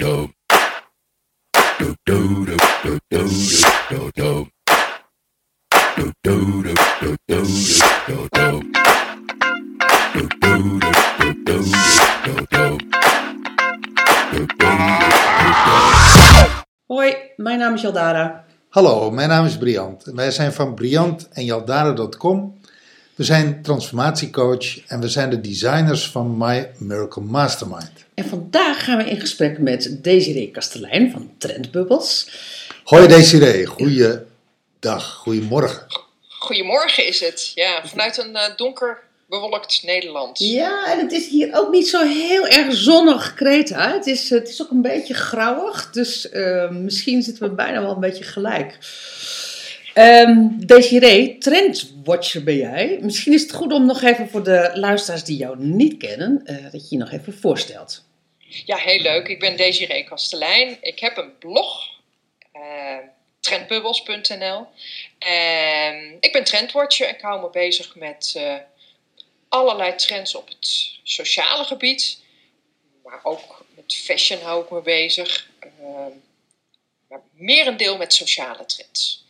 Hoi, mijn naam is Jaldara. Hallo, mijn naam is Briant. Wij zijn van Briant en Jaldara.com. We zijn transformatiecoach en we zijn de designers van My Miracle Mastermind. En vandaag gaan we in gesprek met Desiree Kastelein van Trendbubbles. Hoi Desiree, goeiedag, goedemorgen. Goedemorgen is het. Ja, vanuit een eh, donker bewolkt Nederland. Ja, en het is hier ook niet zo heel erg zonnig, Kreta. Het is, het is ook een beetje grauwig, dus eh, misschien zitten we bijna wel een beetje gelijk. Ehm Desiree, trendwatcher ben jij. Misschien is het goed om nog even voor de luisteraars die jou niet kennen, eh, dat je je nog even voorstelt. Ja, heel leuk. Ik ben Desiree Kastelein. Ik heb een blog, eh, trendbubbles.nl. En ik ben trendwatcher. Ik hou me bezig met eh, allerlei trends op het sociale gebied. Maar ook met fashion hou ik me bezig. Ehm, maar merendeel met sociale trends.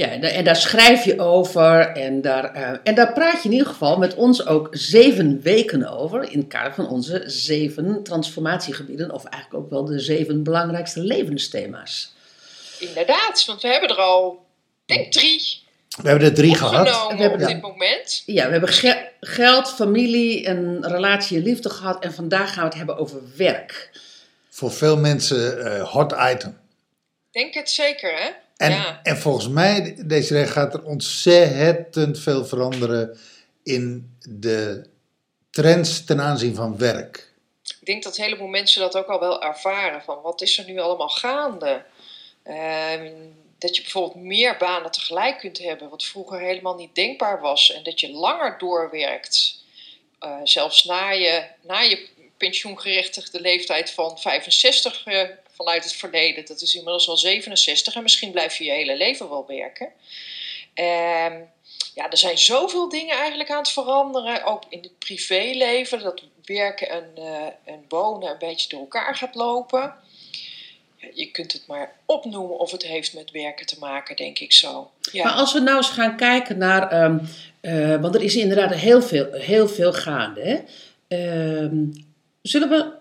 Ja, en daar, en schrijf je over en daar, eh, en daar praat je in ieder geval met ons ook zeven weken over in het kader van onze zeven transformatiegebieden, of eigenlijk ook wel de zeven belangrijkste levensthema's. Inderdaad, want we hebben er al, ik denk drie We hebben er drie gehad. We hebben- op ja. dit moment. Ja, we hebben ge- geld, familie, een relatie en liefde gehad en vandaag gaan we het hebben over werk. Voor veel mensen eh, hot item. Denk het zeker, hè? En, ja. en volgens mij, Desiree, gaat er ontzettend veel veranderen in de trends ten aanzien van werk. Ik denk dat een heleboel mensen dat ook al wel ervaren. Van wat is er nu allemaal gaande? Ehm, dat je bijvoorbeeld meer banen tegelijk kunt hebben, wat vroeger helemaal niet denkbaar was. En dat je langer doorwerkt, eh, zelfs na je, na je pensioengerechtigde leeftijd van 65 eh, vanuit het verleden. Dat is inmiddels al 67 en misschien blijf je je hele leven wel werken. Ehm, ja, er zijn zoveel dingen eigenlijk aan het veranderen. Ook in het privéleven. Dat werken en, eh, en wonen een beetje door elkaar gaat lopen. Je kunt het maar opnoemen of het heeft met werken te maken, denk ik zo. Ja. Maar als we nou eens gaan kijken naar, ehm, eh, want er is inderdaad heel veel, heel veel gaande. Hè? Ehm, zullen we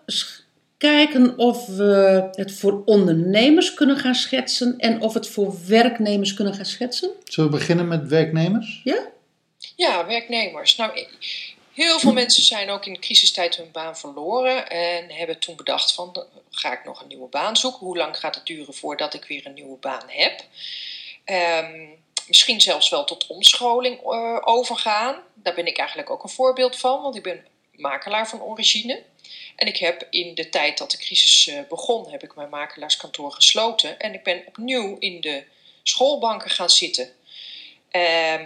kijken of we het voor ondernemers kunnen gaan schetsen en of het voor werknemers kunnen gaan schetsen? Zullen we beginnen met werknemers? Ja? Ja, werknemers. Nou, heel veel mensen zijn ook in de crisistijd hun baan verloren en hebben toen bedacht van, "Dan ga ik nog een nieuwe baan zoeken? Hoe lang gaat het duren voordat ik weer een nieuwe baan heb? Ehm, misschien zelfs wel tot omscholing eh, overgaan. Daar ben ik eigenlijk ook een voorbeeld van, want ik ben makelaar van origine. En ik heb in de tijd dat de crisis eh, begon, heb ik mijn makelaarskantoor gesloten. En ik ben opnieuw in de schoolbanken gaan zitten. Ehm,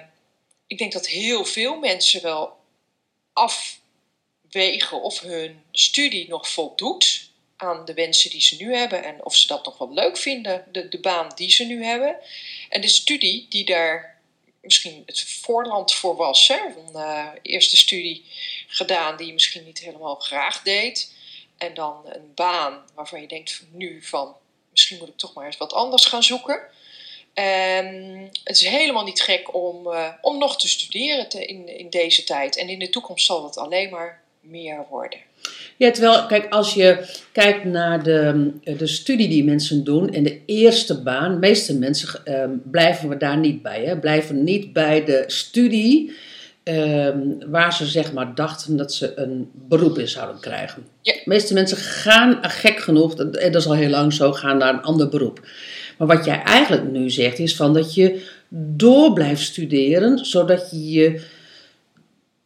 ik denk dat heel veel mensen wel afwegen of hun studie nog voldoet aan de wensen die ze nu hebben en of ze dat nog wel leuk vinden, de, de baan die ze nu hebben. En de studie die daar misschien het voorland voor was, hè, een eh, eerste studie gedaan die je misschien niet helemaal graag deed. En dan een baan waarvan je denkt nu van misschien moet ik toch maar eens wat anders gaan zoeken. En het is helemaal niet gek om, eh, om nog te studeren te- in, in deze tijd. En in de toekomst zal het alleen maar meer worden. Ja, terwijl, kijk, als je kijkt naar de, de studie die mensen doen en de eerste baan, de meeste mensen ehm, blijven we daar niet bij. Hè? Blijven niet bij de studie ehm, waar ze zeg maar dachten dat ze een beroep in zouden krijgen. Ja. De meeste mensen gaan, eh, gek genoeg, dat- en dat is al heel lang zo, gaan naar een ander beroep. Maar wat jij eigenlijk nu zegt is van dat je door blijft studeren, zodat je je...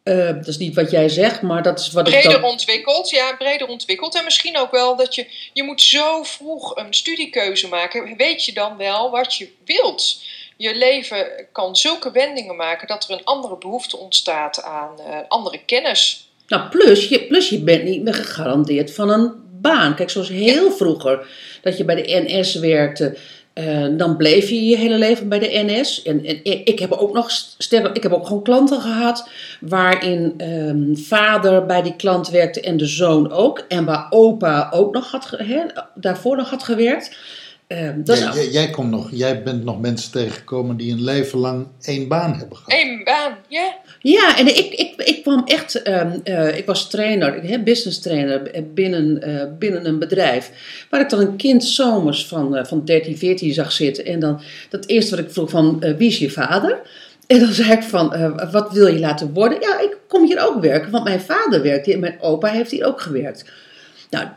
eh, dat is niet wat jij zegt, maar dat is wat ik Breder ontwikkeld, ja, breder ontwikkeld. En misschien ook wel dat je, je moet zo vroeg een studiekeuze maken. Weet je dan wel wat je wilt? Je leven kan zulke wendingen maken dat er een andere behoefte ontstaat aan eh, andere kennis. Nou, plus je, plus je bent niet meer gegarandeerd van een baan. Kijk, zoals heel vroeger, dat je bij de NS werkte Eh, dan bleef je je hele leven bij de NS. En, en ik heb ook nog sterren, ik heb ook gewoon klanten gehad waarin ehm, vader bij die klant werkte en de zoon ook. En waar opa ook nog had, daarvoor nog had gewerkt. Ehm, dat is Jij, komt nog, jij bent nog mensen tegengekomen die een leven lang één baan hebben gehad. Eén baan, ja. Ja, en ik, ik, ik kwam echt, ehm, eh, ik was trainer, ik heb business trainer binnen, eh, binnen een bedrijf. Waar ik dan een kind zomers van, eh, van 13, 14 zag zitten. En dan dat eerste wat ik vroeg van, eh, wie is je vader? En dan zei ik van, eh, wat wil je laten worden? Ja, ik kom hier ook werken, want mijn vader werkt hier en mijn opa heeft hier ook gewerkt. Nou,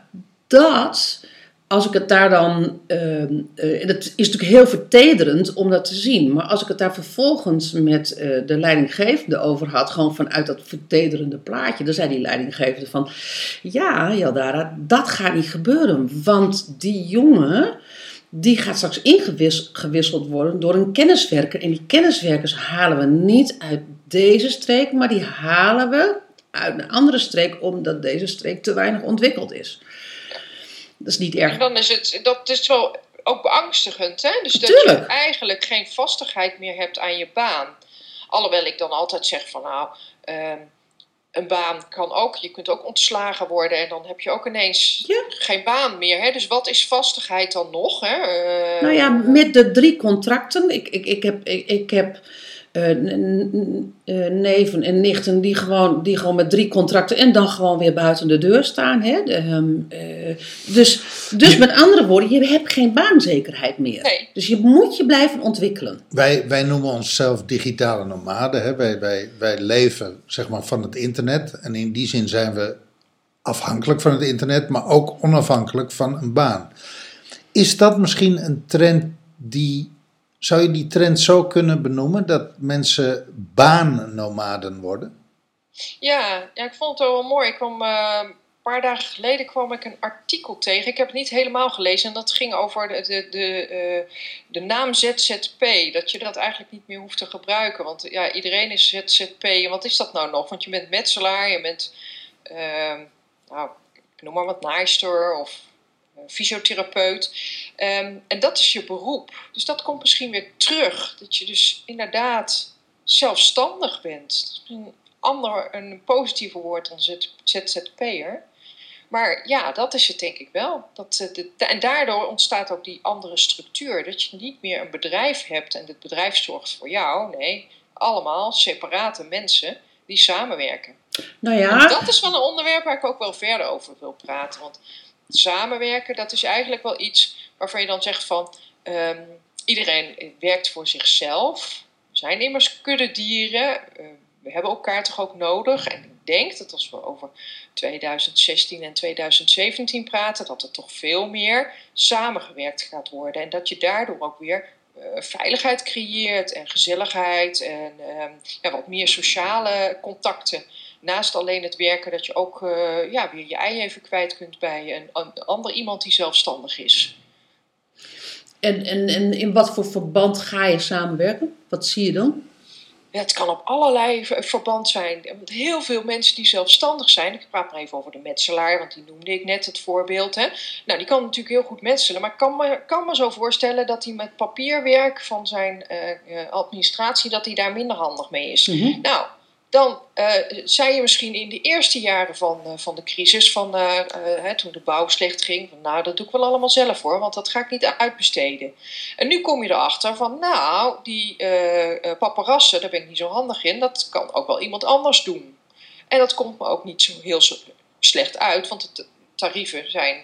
dat, als ik het daar dan, en het is natuurlijk heel vertederend om dat te zien, maar als ik het daar vervolgens met eh, de leidinggevende over had, gewoon vanuit dat vertederende plaatje, dan zei die leidinggevende van, ja, Jaldara, dat gaat niet gebeuren, want die jongen, die gaat straks ingewisseld worden door een kenniswerker. En die kenniswerkers halen we niet uit deze streek, maar die halen we uit een andere streek, omdat deze streek te weinig ontwikkeld is. Dat is niet erg. En dan is het, dat is wel ook beangstigend, hè? Dus dat je eigenlijk geen vastigheid meer hebt aan je baan. Alhoewel ik dan altijd zeg van nou, ehm, een baan kan ook, je kunt ook ontslagen worden en dan heb je ook ineens Ja. geen baan meer. Hè? Dus wat is vastigheid dan nog? Hè? Eh, Nou ja, met de drie contracten. Ik, ik, ik heb, ik, ik heb neven en nichten die gewoon, die gewoon met drie contracten en dan gewoon weer buiten de deur staan. Hè? Ehm, eh, dus dus met andere woorden, je hebt geen baanzekerheid meer. Nee. Dus je moet je blijven ontwikkelen. Wij, wij noemen onszelf digitale nomaden. Hè? Wij, wij, wij leven zeg maar, van het internet. En in die zin zijn we afhankelijk van het internet, maar ook onafhankelijk van een baan. Is dat misschien een trend die. Zou je die trend zo kunnen benoemen dat mensen baannomaden worden? Ja, ja, ik vond het wel mooi. Ik kwam, eh, een paar dagen geleden kwam ik een artikel tegen. Ik heb het niet helemaal gelezen. En dat ging over de, de, de, eh, de naam ZZP. Dat je dat eigenlijk niet meer hoeft te gebruiken. Want ja, iedereen is ZZP. En wat is dat nou nog? Want je bent metselaar, je bent, eh, nou, ik noem maar wat, naaister of fysiotherapeut. Ehm, en dat is je beroep. Dus dat komt misschien weer terug. Dat je dus inderdaad zelfstandig bent. Een ander, een positiever woord dan ZZP'er. Maar ja, dat is het denk ik wel. Dat, eh, de, en daardoor ontstaat ook die andere structuur. Dat je niet meer een bedrijf hebt en het bedrijf zorgt voor jou. Nee, allemaal separate mensen die samenwerken. Nou En ja, dat is wel een onderwerp waar ik ook wel verder over wil praten. Want samenwerken, dat is eigenlijk wel iets waarvan je dan zegt van... ehm, iedereen werkt voor zichzelf. We zijn immers kuddedieren. Eh, we hebben elkaar toch ook nodig. En ik denk dat als we over 2016 en 2017 praten... dat er toch veel meer samengewerkt gaat worden. En dat je daardoor ook weer eh, veiligheid creëert en gezelligheid... en ehm, ja, wat meer sociale contacten naast alleen het werken, dat je ook eh, ja, weer je ei even kwijt kunt bij een, een ander iemand die zelfstandig is. en, en, en in wat voor verband ga je samenwerken? Wat zie je dan? Ja, het kan op allerlei verband zijn. Want heel veel mensen die zelfstandig zijn, ik praat maar even over de metselaar, want die noemde ik net het voorbeeld. Hè. Nou, die kan natuurlijk heel goed metselen, maar ik kan me, kan me zo voorstellen dat hij met papierwerk van zijn eh, eh, administratie, dat hij daar minder handig mee is. Mhm. Nou, dan eh, zei je misschien in de eerste jaren van, eh, van de crisis, van, eh, hè, toen de bouw slecht ging, nou dat doe ik wel allemaal zelf hoor, want dat ga ik niet uitbesteden. En nu kom je erachter van, nou, die paparassen, daar ben ik niet zo handig in, dat kan ook wel iemand anders doen. En dat komt me ook niet zo heel slecht uit, want de tarieven zijn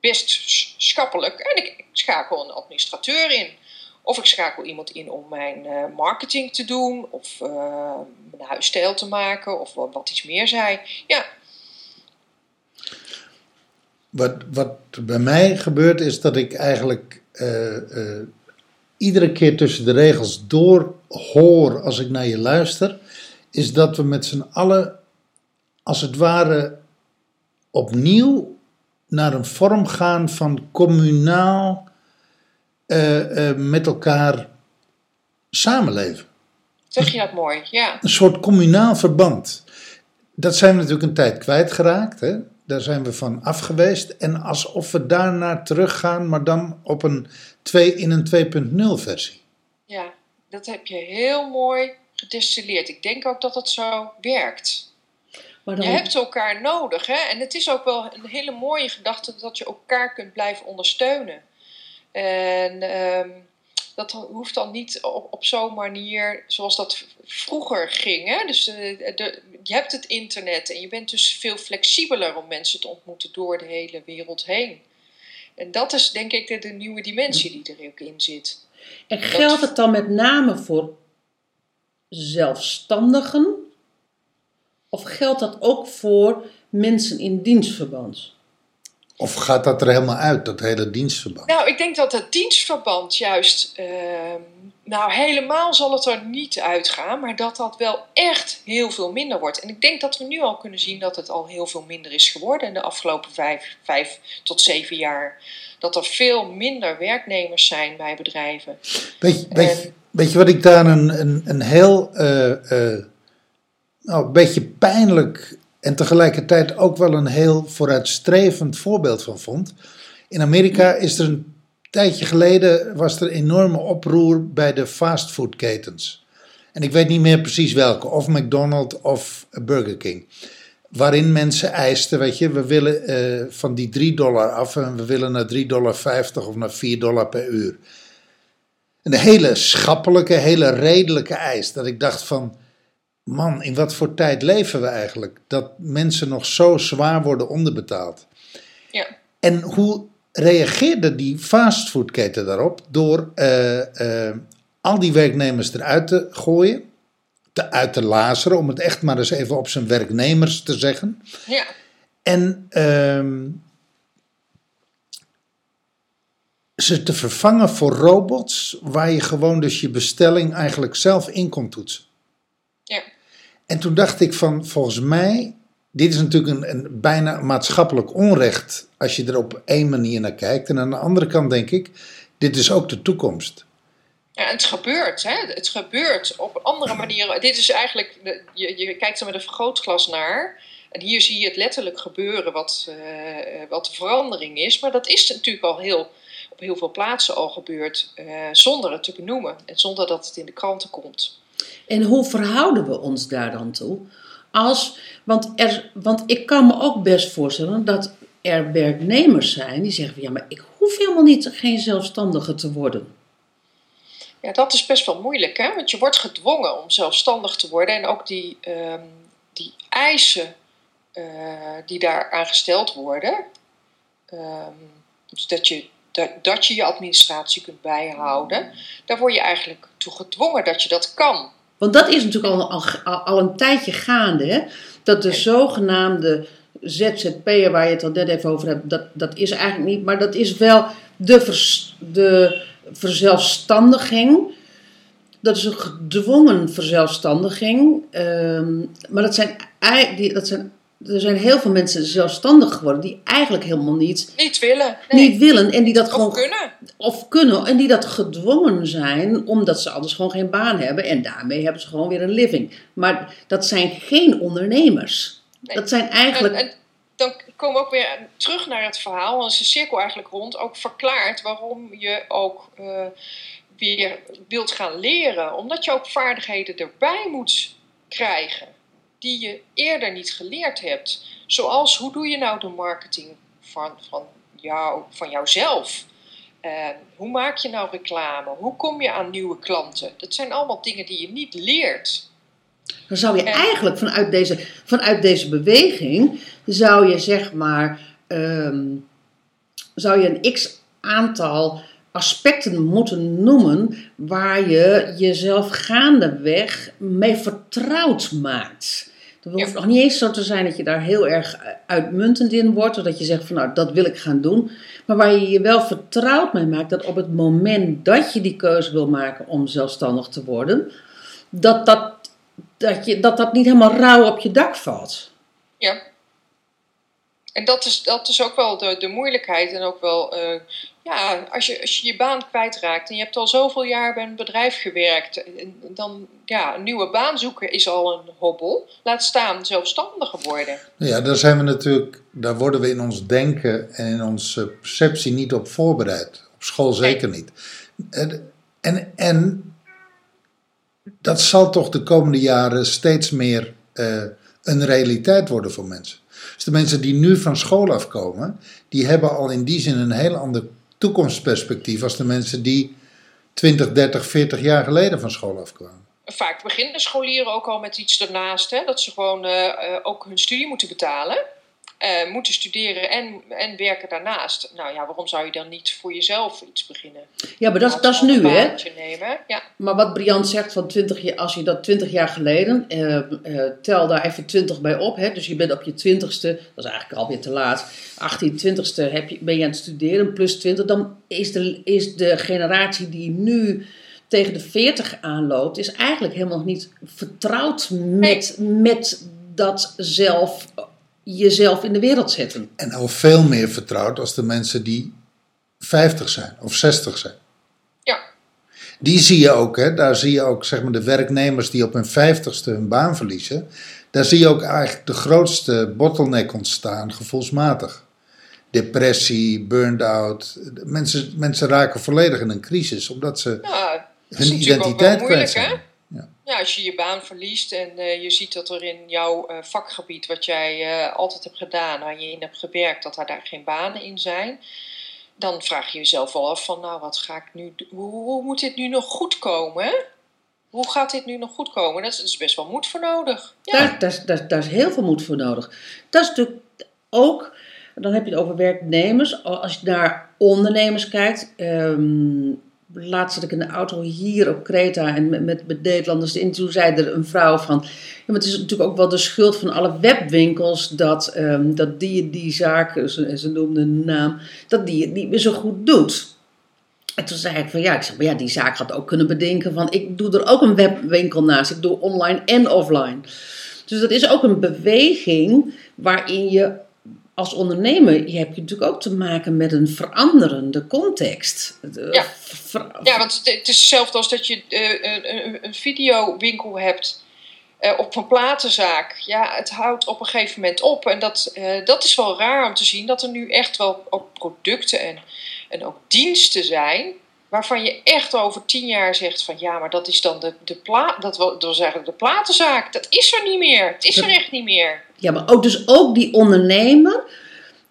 best schappelijk. En ik schakel een administrateur in. Of ik schakel iemand in om mijn eh, marketing te doen, of eh, mijn huisstijl te maken, of wat, iets meer zij. Ja, Wat, wat bij mij gebeurt is dat ik eigenlijk eh, iedere keer tussen de regels door hoor als ik naar je luister, is dat we met z'n allen als het ware opnieuw naar een vorm gaan van communaal eh, eh, met elkaar samenleven. zeg je dat mooi? Ja, Een soort communaal verband. Dat zijn we natuurlijk een tijd kwijtgeraakt. Hè? daar zijn we van af geweest. En alsof we daarna teruggaan, maar dan op een 2 in een 2.0 versie. Ja, dat heb je heel mooi gedestilleerd. Ik denk ook dat het zo werkt. Maar Je dan, hebt elkaar nodig, hè? En het is ook wel een hele mooie gedachte dat je elkaar kunt blijven ondersteunen. En ehm, dat hoeft dan niet op, op zo'n manier zoals dat vroeger ging. Hè? Dus eh, de, je hebt het internet en je bent dus veel flexibeler om mensen te ontmoeten door de hele wereld heen. En dat is denk ik de, de nieuwe dimensie die er ook in zit. en geldt het dan met name voor zelfstandigen? Of geldt dat ook voor mensen in dienstverband? Of gaat dat er helemaal uit, dat hele dienstverband? Nou, ik denk dat het dienstverband juist. ehm, nou, helemaal zal het er niet uitgaan, maar dat dat wel echt heel veel minder wordt. En ik denk dat we nu al kunnen zien dat het al heel veel minder is geworden in de afgelopen vijf, vijf tot zeven jaar. Dat er veel minder werknemers zijn bij bedrijven. Weet, je- weet, je- En- weet je wat ik daar een, een, een heel eh, eh, nou, een beetje pijnlijk en tegelijkertijd ook wel een heel vooruitstrevend voorbeeld van vond? In Amerika is er een tijdje geleden was er enorme oproer bij de fastfoodketens. En ik weet niet meer precies welke, of McDonald's of Burger King. Waarin mensen eisten, weet je, we willen eh, van die 3 dollar af en we willen naar 3,50 dollar of naar 4 dollar per uur een hele schappelijke, hele redelijke eis. Dat ik dacht van, man, in wat voor tijd leven we eigenlijk? Dat mensen nog zo zwaar worden onderbetaald. Ja. En hoe reageerde die fastfoodketen daarop? Door eh, eh, al die werknemers eruit te gooien, te, uit te lazeren, om het echt maar eens even op zijn werknemers te zeggen. Ja, En ehm, ze te vervangen voor robots waar je gewoon dus je bestelling eigenlijk zelf in kon toetsen. En toen dacht ik van, volgens mij, dit is natuurlijk een, een bijna maatschappelijk onrecht als je er op één manier naar kijkt. En aan de andere kant denk ik, dit is ook de toekomst. Ja, het gebeurt, hè? Het gebeurt op andere manieren. Dit is eigenlijk, je, je kijkt er met een vergrootglas naar. En hier zie je het letterlijk gebeuren wat, eh, wat de verandering is. Maar dat is natuurlijk al heel, op heel veel plaatsen al gebeurd. eh, zonder het te benoemen. En zonder dat het in de kranten komt. En hoe verhouden we ons daar dan toe? Als, want, er, want ik kan me ook best voorstellen dat er werknemers zijn die zeggen: van, ja, maar ik hoef helemaal niet geen zelfstandige te worden. Ja, dat is best wel moeilijk, hè? Want je wordt gedwongen om zelfstandig te worden. En ook die, ehm, die eisen eh, die daar aan gesteld worden. ehm, dus dat je, dat, dat je je administratie kunt bijhouden. Daar word je eigenlijk toe gedwongen dat je dat kan. Want dat is natuurlijk al, al, al een tijdje gaande, hè? dat de zogenaamde ZZP'er waar je het al net even over hebt, dat, dat is eigenlijk niet, maar dat is wel de, vers, de verzelfstandiging. Dat is een gedwongen verzelfstandiging. ehm, maar dat zijn, dat zijn, er zijn heel veel mensen zelfstandig geworden die eigenlijk helemaal niet, Niet willen. Nee. niet willen en die dat of gewoon kunnen. of kunnen en die dat gedwongen zijn omdat ze anders gewoon geen baan hebben en daarmee hebben ze gewoon weer een living. Maar dat zijn geen ondernemers. Nee. Dat zijn eigenlijk. En, en dan komen we ook weer terug naar het verhaal. Dan is de cirkel eigenlijk rond. Ook verklaard waarom je ook eh, weer wilt gaan leren. Omdat je ook vaardigheden erbij moet krijgen. Die je eerder niet geleerd hebt. Zoals hoe doe je nou de marketing van, van, jou, van jouzelf? Eh, hoe maak je nou reclame? Hoe kom je aan nieuwe klanten? Dat zijn allemaal dingen die je niet leert. Dan zou je En- eigenlijk vanuit deze, vanuit deze beweging, zou je zeg maar, ehm, zou je een x aantal aspecten moeten noemen waar je jezelf gaandeweg mee vertrouwd maakt. Het hoeft nog niet eens zo te zijn dat je daar heel erg uitmuntend in wordt, of dat je zegt van nou dat wil ik gaan doen. Maar waar je je wel vertrouwd mee maakt dat op het moment dat je die keuze wil maken om zelfstandig te worden, dat dat, dat, je, dat, dat niet helemaal rauw op je dak valt. Ja. En dat is, dat is ook wel de, de moeilijkheid. En ook wel, eh, ja, als je, als je je baan kwijtraakt en je hebt al zoveel jaar bij een bedrijf gewerkt, dan, ja, een nieuwe baan zoeken is al een hobbel. Laat staan zelfstandiger worden. Nou Ja, daar zijn we natuurlijk, daar worden we in ons denken en in onze perceptie niet op voorbereid. Op school zeker niet. En, en, en dat zal toch de komende jaren steeds meer eh, een realiteit worden voor mensen. Dus de mensen die nu van school afkomen, die hebben al in die zin een heel ander toekomstperspectief als de mensen die 20, 30, 40 jaar geleden van school afkwamen. Vaak beginnen scholieren ook al met iets ernaast, hè, dat ze gewoon eh, eh, ook hun studie moeten betalen. Eh, moeten studeren en, en werken daarnaast. Nou ja, waarom zou je dan niet voor jezelf iets beginnen? Ja, maar dat, is- dat is nu, hè? Nemen. Ja. Maar wat Brian zegt van 20 jaar, als je dat 20 jaar geleden, eh, eh, tel daar even 20 bij op. Hè? Dus je bent op je 20ste, dat is eigenlijk alweer te laat. 18, 20ste heb je, ben je aan het studeren, plus 20. Dan is de, is de generatie die nu tegen de 40 aanloopt, is eigenlijk helemaal niet vertrouwd met, met dat zelf, jezelf in de wereld zetten. En al veel meer vertrouwd als de mensen die 50 zijn of 60 zijn. ja. Die zie je ook, hè? daar zie je ook zeg maar, de werknemers die op hun 50ste hun baan verliezen. Daar zie je ook eigenlijk de grootste bottleneck ontstaan, gevoelsmatig. Depressie, burn-out. Mensen, mensen raken volledig in een crisis omdat ze Ja, dat is hun identiteit moeilijk, kwijt hè? zijn. Ja. Als je je baan verliest en eh, je ziet dat er in jouw eh, vakgebied, wat jij eh, altijd hebt gedaan, waar je in hebt gewerkt, dat daar, daar geen banen in zijn. Dan vraag je jezelf wel af van, nou, wat ga ik nu, hoe, hoe moet dit nu nog goed komen? Hoe gaat dit nu nog goed komen? Daar is, best wel moed voor nodig. Ja, daar is heel veel moed voor nodig. Dat is natuurlijk ook, dan heb je het over werknemers. Als je naar ondernemers kijkt. ehm laatst ik in de auto hier op Kreta en met, met, Nederlanders. En toen zei er een vrouw van. Ja, maar het is natuurlijk ook wel de schuld van alle webwinkels dat, ehm, dat die die zaak, ze, ze noemde een naam, dat die het niet meer zo goed doet. En toen zei ik van ja, ik zeg, maar ja, die zaak had ook kunnen bedenken van ik doe er ook een webwinkel naast. Ik doe online en offline. Dus dat is ook een beweging waarin je als ondernemer, je hebt natuurlijk ook te maken met een veranderende context. Ja. ver- ja want het, is hetzelfde als dat je eh, een, een, videowinkel hebt eh, op een platenzaak. Ja, het houdt op een gegeven moment op. En dat, eh, dat is wel raar om te zien dat er nu echt wel ook producten en, en ook diensten zijn. Waarvan je echt over tien jaar zegt van ja, maar dat is dan de, de, dat zeggen de platenzaak. Dat is er niet meer. Het is er echt niet meer. Ja, maar ook, dus ook die ondernemer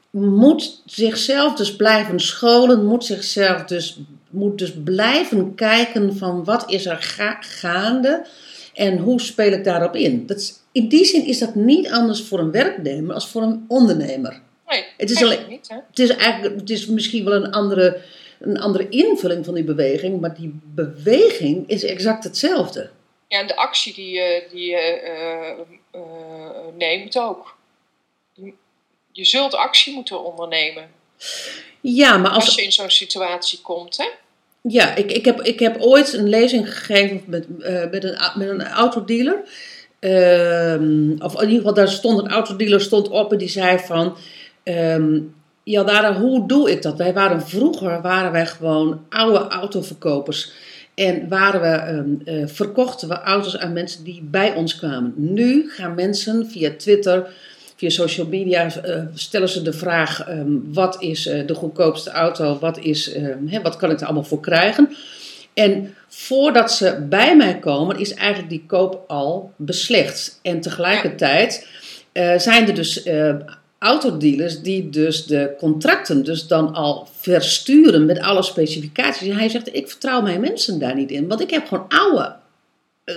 moet zichzelf dus blijven scholen, moet zichzelf dus, moet dus blijven kijken van wat is er ga- gaande en hoe speel ik daarop in. Dat is, in die zin is dat niet anders voor een werknemer als voor een ondernemer. Nee, Het is alleen- niet. Hè? Het is eigenlijk, het is misschien wel een andere, een andere invulling van die beweging, maar die beweging is exact hetzelfde. Ja, en de actie die je, die eh, eh, neemt ook. Je, zult actie moeten ondernemen Ja, maar als, als je in zo'n situatie komt. Hè? Ja, ik, ik, heb, ik heb ooit een lezing gegeven met, eh, met, een, met een autodealer. Ehm, of in ieder geval, daar stond een autodealer stond op en die zei van... ehm, ja, Dara, hoe doe ik dat? Wij waren vroeger waren wij gewoon oude autoverkopers. En waren we, ehm, eh, verkochten we auto's aan mensen die bij ons kwamen. Nu gaan mensen via Twitter, via social media, eh, stellen ze de vraag: ehm, wat is eh, de goedkoopste auto? Wat, is, ehm, wat kan ik er allemaal voor krijgen? En voordat ze bij mij komen, is eigenlijk die koop al beslecht. En tegelijkertijd zijn er dus autodealers die dus de contracten dus dan al versturen met alle specificaties. En hij zegt, ik vertrouw mijn mensen daar niet in, want ik heb gewoon oude, eh,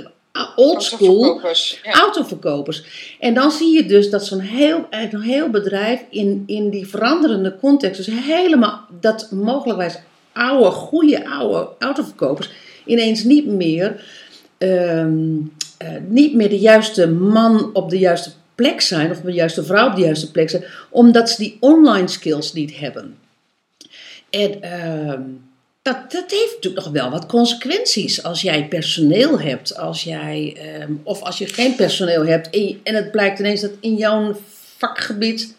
old school Autoverkopers, Ja. autoverkopers. En dan zie je dus dat zo'n heel, een heel bedrijf in, in die veranderende context, dus helemaal dat mogelijkwijs oude, goede oude autoverkopers, ineens niet meer, ehm, eh, niet meer de juiste man op de juiste plek zijn, of de juiste vrouw op de juiste plek zijn, omdat ze die online skills niet hebben. En ehm, dat, dat heeft natuurlijk nog wel wat consequenties. Als jij personeel hebt, als jij, ehm, of als je geen personeel hebt en, je- en het blijkt ineens dat in jouw vakgebied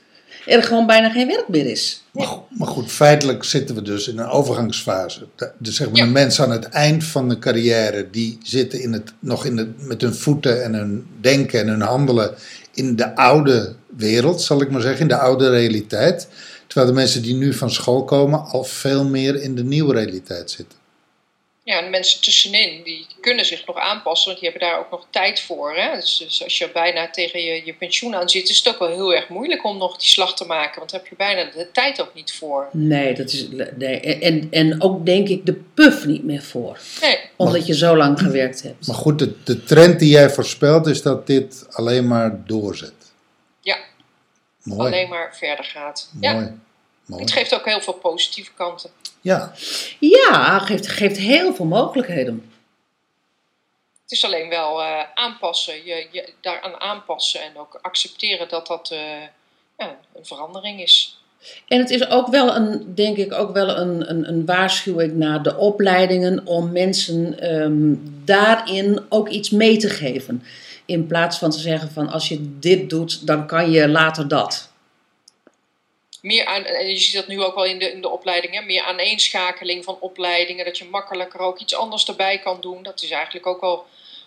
er gewoon bijna geen werk meer is. Maar, maar goed, feitelijk zitten we dus in een overgangsfase. De, de, zeg maar, Ja. de mensen aan het eind van de carrière, die zitten in het, nog in het, met hun voeten en hun denken en hun handelen in de oude wereld, zal ik maar zeggen, in de oude realiteit. Terwijl de mensen die nu van school komen al veel meer in de nieuwe realiteit zitten. Ja, en de mensen tussenin, die kunnen zich nog aanpassen, want die hebben daar ook nog tijd voor. Hè? Dus, dus als je bijna tegen je, je pensioen aan zit, is het ook wel heel erg moeilijk om nog die slag te maken. Want daar heb je bijna de tijd ook niet voor. Nee, dat is, nee. En, en ook denk ik de puff niet meer voor. Nee, Omdat je zo lang gewerkt hebt. Maar goed, de, de trend die jij voorspelt is dat dit alleen maar doorzet. ja, Mooi. alleen maar verder gaat. Ja, Mooi. Het geeft ook heel veel positieve kanten. Ja, Ja, geeft, geeft heel veel mogelijkheden. Het is alleen wel eh, aanpassen, je, je daaraan aanpassen en ook accepteren dat dat eh, ja, een verandering is. En het is ook wel een, denk ik, ook wel een, een, een waarschuwing naar de opleidingen om mensen ehm, daarin ook iets mee te geven. In plaats van te zeggen van als je dit doet, dan kan je later dat. Meer aan, en je ziet dat nu ook wel in de, in de opleidingen, meer aaneenschakeling van opleidingen, dat je makkelijker ook iets anders erbij kan doen. Dat is eigenlijk ook wel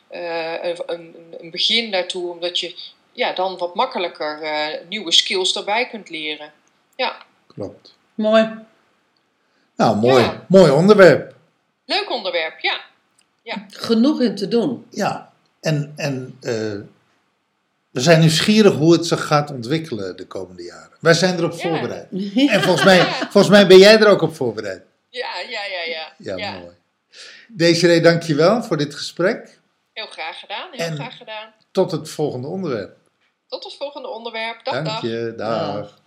eh, een, een, een begin daartoe, omdat je ja, dan wat makkelijker eh, nieuwe skills erbij kunt leren. Ja, klopt. Mooi. Nou, mooi. Ja. Mooi onderwerp. leuk onderwerp, ja. Genoeg in te doen. Ja, en, en eh, we zijn nieuwsgierig hoe het zich gaat ontwikkelen de komende jaren. Wij zijn erop Ja. voorbereid. En volgens mij, volgens mij ben jij er ook op voorbereid. Ja, ja, ja, ja. Ja, mooi. Desiree, dankjewel voor dit gesprek. Heel graag gedaan, heel En- graag gedaan. Tot het volgende onderwerp. Tot het volgende onderwerp. Dag, Dank dag. je, dag. Dag.